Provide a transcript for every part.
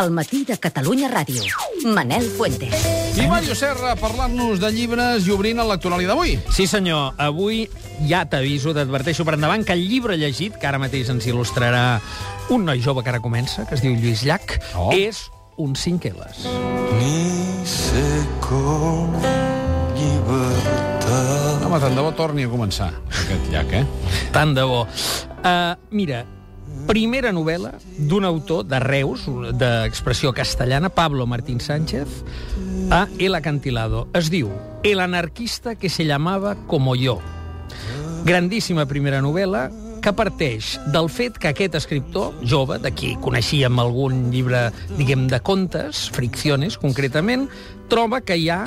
al matí de Catalunya Ràdio. Manel Fuentes. I Mario Serra parlant-nos de llibres i obrint el lectorali d'avui. Sí, senyor. Avui ja t'aviso, t'adverteixo per endavant que el llibre llegit, que ara mateix ens il·lustrarà un noi jove que ara comença, que es diu Lluís Llach, Oh. és un 5 L's. Ni sé com llibertat. Home, tant de bo torni a començar, aquest llac, eh? Tant de bo. Uh, mira, primera novel·la d'un autor de Reus, d'expressió castellana, Pablo Martín Sánchez, a El Acantilado. Es diu El anarquista que se llamava como yo. Grandíssima primera novel·la que parteix del fet que aquest escriptor, jove, de qui coneixíem algun llibre, diguem, de contes, fricciones, concretament, troba que hi ha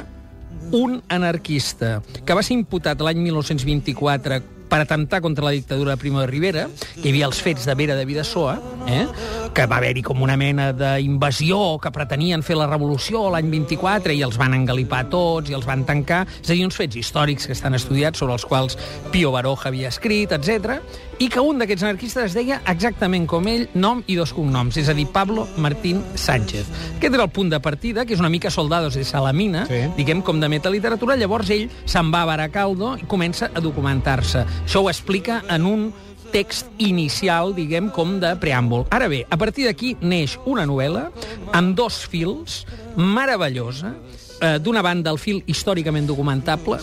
un anarquista que va ser imputat l'any 1924 per atemptar contra la dictadura de Primo de Rivera, que hi havia els fets de Vera de Vidassoa, eh? que va haver-hi com una mena d'invasió, que pretenien fer la revolució l'any 24 i els van engalipar tots i els van tancar. És a dir, uns fets històrics que estan estudiats sobre els quals Pío Baroja havia escrit, etc. i que un d'aquests anarquistes es deia exactament com ell, nom i dos cognoms, és a dir, Pablo Martín Sánchez. Aquest era el punt de partida, que és una mica Soldados de Salamina, Sí. diguem, com de metaliteratura, llavors ell se'n va a Baracaldo i comença a documentar-se. Això ho explica en un text inicial, diguem, com de preàmbul. Ara bé, a partir d'aquí neix una novel·la amb dos fils, meravellosa, eh, d'una banda el fil històricament documentable,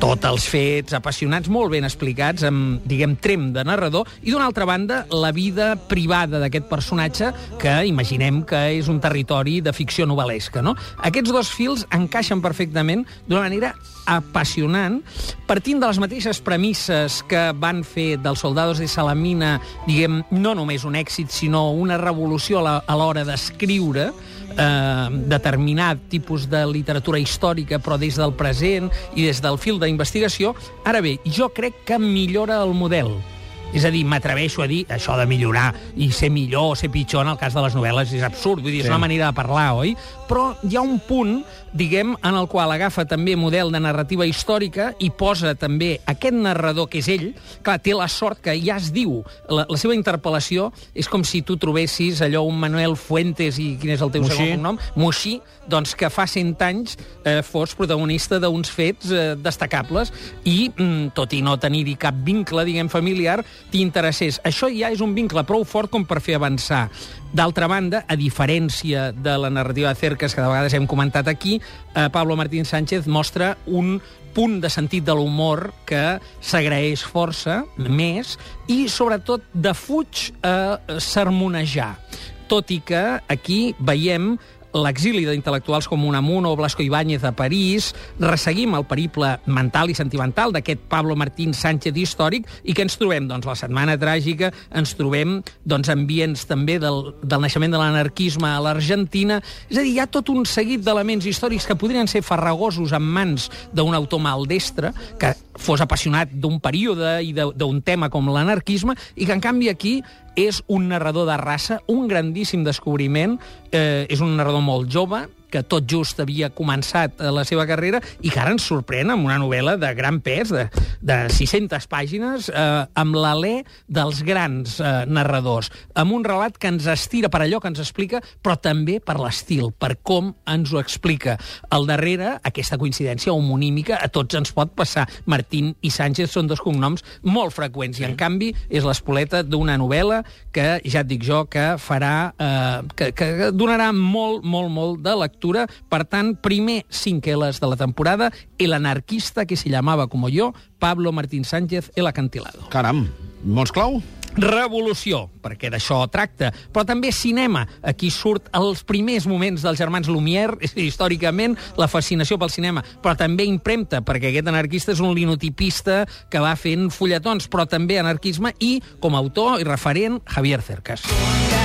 tots els fets apassionats, molt ben explicats, amb, diguem, trem de narrador, i d'una altra banda, la vida privada d'aquest personatge, que imaginem que és un territori de ficció novel·lesca, no? Aquests dos fils encaixen perfectament d'una manera apassionant, partint de les mateixes premisses que van fer dels Soldados de Salamina, diguem, no només un èxit, sinó una revolució a l'hora d'escriure, eh, determinat tipus de literatura històrica, però des del present i des del fil d'investigació. Ara bé, jo crec que millora el model. És a dir, m'atreveixo a dir això de millorar i ser millor o ser pitjor en el cas de les novel·les és absurd, vull dir, és Sí. una manera de parlar, oi? Però hi ha un punt, diguem, en el qual agafa també model de narrativa històrica i posa també aquest narrador que és ell, clar, té la sort que ja es diu, la, la seva interpel·lació és com si tu trobessis allò un Manuel Fuentes i quin és el teu Moixí. segon cognom? Moixí, doncs que fa 100 anys eh, fos protagonista d'uns fets eh, destacables i, mm, tot i no tenir-hi cap vincle, diguem, familiar, t'interessés. Això ja és un vincle prou fort com per fer avançar. D'altra banda, a diferència de la narrativa de Cercas, que de vegades hem comentat aquí, eh, Pablo Martín Sánchez mostra un punt de sentit de l'humor que s'agraeix força, més, i sobretot defuig a sermonejar. Tot i que aquí veiem l'exili d'intel·lectuals com Unamuno o Blasco Ibáñez a París, resseguim el periple mental i sentimental d'aquest Pablo Martín Sánchez històric i que ens trobem, doncs, la Setmana Tràgica, ens trobem, doncs, ambients també del, del naixement de l'anarquisme a l'Argentina. És a dir, hi ha tot un seguit d'elements històrics que podrien ser farragosos en mans d'un autor maldestre que fos apassionat d'un període i d'un tema com l'anarquisme i que, en canvi, aquí és un narrador de raça, un grandíssim descobriment, eh, és un narrador molt jove, que tot just havia començat eh, la seva carrera i que ara ens sorprèn amb una novel·la de gran pes, de, de 600 pàgines, eh, amb l'alè dels grans eh, narradors, amb un relat que ens estira per allò que ens explica, però també per l'estil, per com ens ho explica. Al darrere, aquesta coincidència homonímica a tots ens pot passar. Martín i Sánchez són dos cognoms molt freqüents i, en canvi, és l'espoleta d'una novel·la que, ja et dic jo, que farà... Eh, que, que donarà molt, molt, molt de lectura. Per tant, primer cinc L's de la temporada, El anarquista que se llamava como yo, Pablo Martín Sánchez, El acantilado. Caram, mots clau? Revolució, perquè d'això tracta, però també cinema. Aquí surt els primers moments dels germans Lumière, històricament, la fascinació pel cinema, però també impremta, perquè aquest anarquista és un linotipista que va fent fulletons, però també anarquisme, i, com a autor i referent, Javier Cercas. Un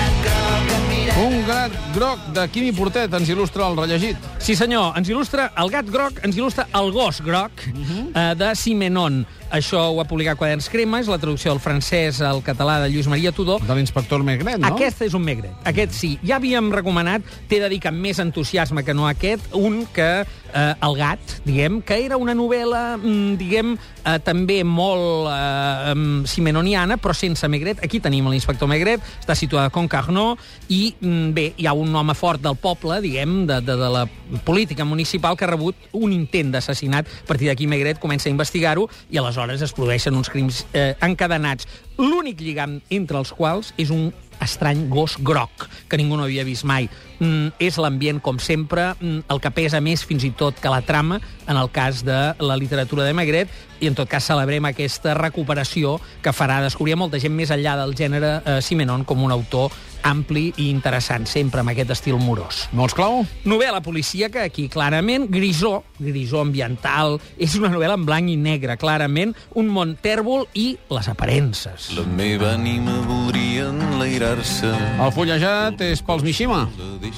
gat groc de Quimi Portet ens il·lustra el rellegit. Sí, senyor, ens il·lustra el gat groc, ens il·lustra el gos groc eh, de Simenon. Això ho ha publicat Quaderns Crema, és la traducció del francès al català de Lluís Maria Tudor. De l'inspector Megret, no? Aquest és un megre. Aquest sí. Ja havíem recomanat, t'he de dir que amb més entusiasme que no aquest, un que eh, El gat, diguem, que era una novel·la, mm, diguem, eh, també molt eh, simenoniana, però sense Megret. Aquí tenim l'inspector Megret, està situada a Concarneau, i mm, bé, hi ha un home fort del poble, diguem, de, de, de la política municipal, que ha rebut un intent d'assassinat. A partir d'aquí Maigret comença a investigar-ho i aleshores es produeixen uns crims eh, encadenats. L'únic lligam entre els quals és un estrany gos groc, que ningú no havia vist mai. Mm, és l'ambient, com sempre, mm, el que pesa més fins i tot que la trama, en el cas de la literatura de Magret, i en tot cas celebrem aquesta recuperació que farà descobrir a molta gent més enllà del gènere eh, Simenon com un autor ampli i interessant, sempre amb aquest estil morós. Vols clau? Novel·la policíaca, aquí clarament, grisó, grisó ambiental, és una novel·la en blanc i negre, clarament, un món tèrbol i les aparences. La meva ànima voldria enlairar-se. El fullejat és pels Mishima.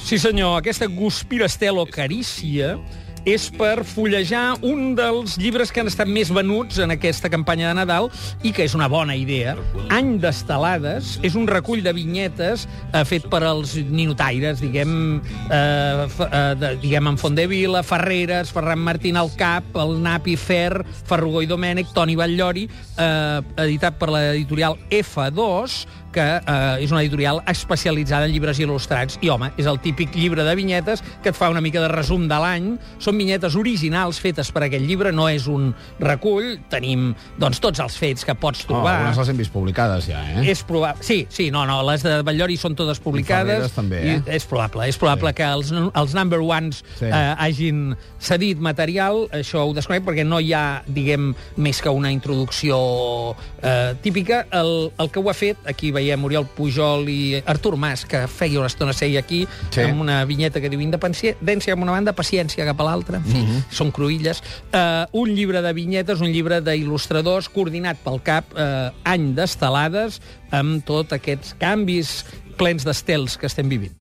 Sí, senyor, aquesta Guspira Estelo Carícia és per fullejar un dels llibres que han estat més venuts en aquesta campanya de Nadal i que és una bona idea. Any d'estelades és un recull de vinyetes eh, fet per als ninotaires, diguem, eh, eh, de, diguem en Fondevila, Ferreres, Ferran Martín al Cap, el Napi Fer, Ferrugó i Domènech, Toni Batllori, eh, editat per l'editorial F2, que eh, és una editorial especialitzada en llibres il·lustrats. I, home, és el típic llibre de vinyetes que et fa una mica de resum de l'any. Són vinyetes originals fetes per aquest llibre, no és un recull. Tenim, doncs, tots els fets que pots Oh, trobar. algunes les hem vist publicades ja, eh? És probable... Sí, sí, no, no, les de Batllori són totes publicades. Ferreres també, eh? I és probable, és probable Sí. que els, els number ones Sí. eh, hagin cedit material, això ho desconec, perquè no hi ha, diguem, més que una introducció eh, típica. El, el que ho ha fet, aquí veiem Oriol Pujol i Artur Mas, que feia una estona seia aquí, Sí. amb una vinyeta que diu independència amb una banda, paciència cap a l'altra. En fi, Mhm. són cruïlles. Eh, un llibre de vinyetes, un llibre d'il·lustradors, coordinat pel CAP, eh, any d'estelades, amb tots aquests canvis plens d'estels que estem vivint.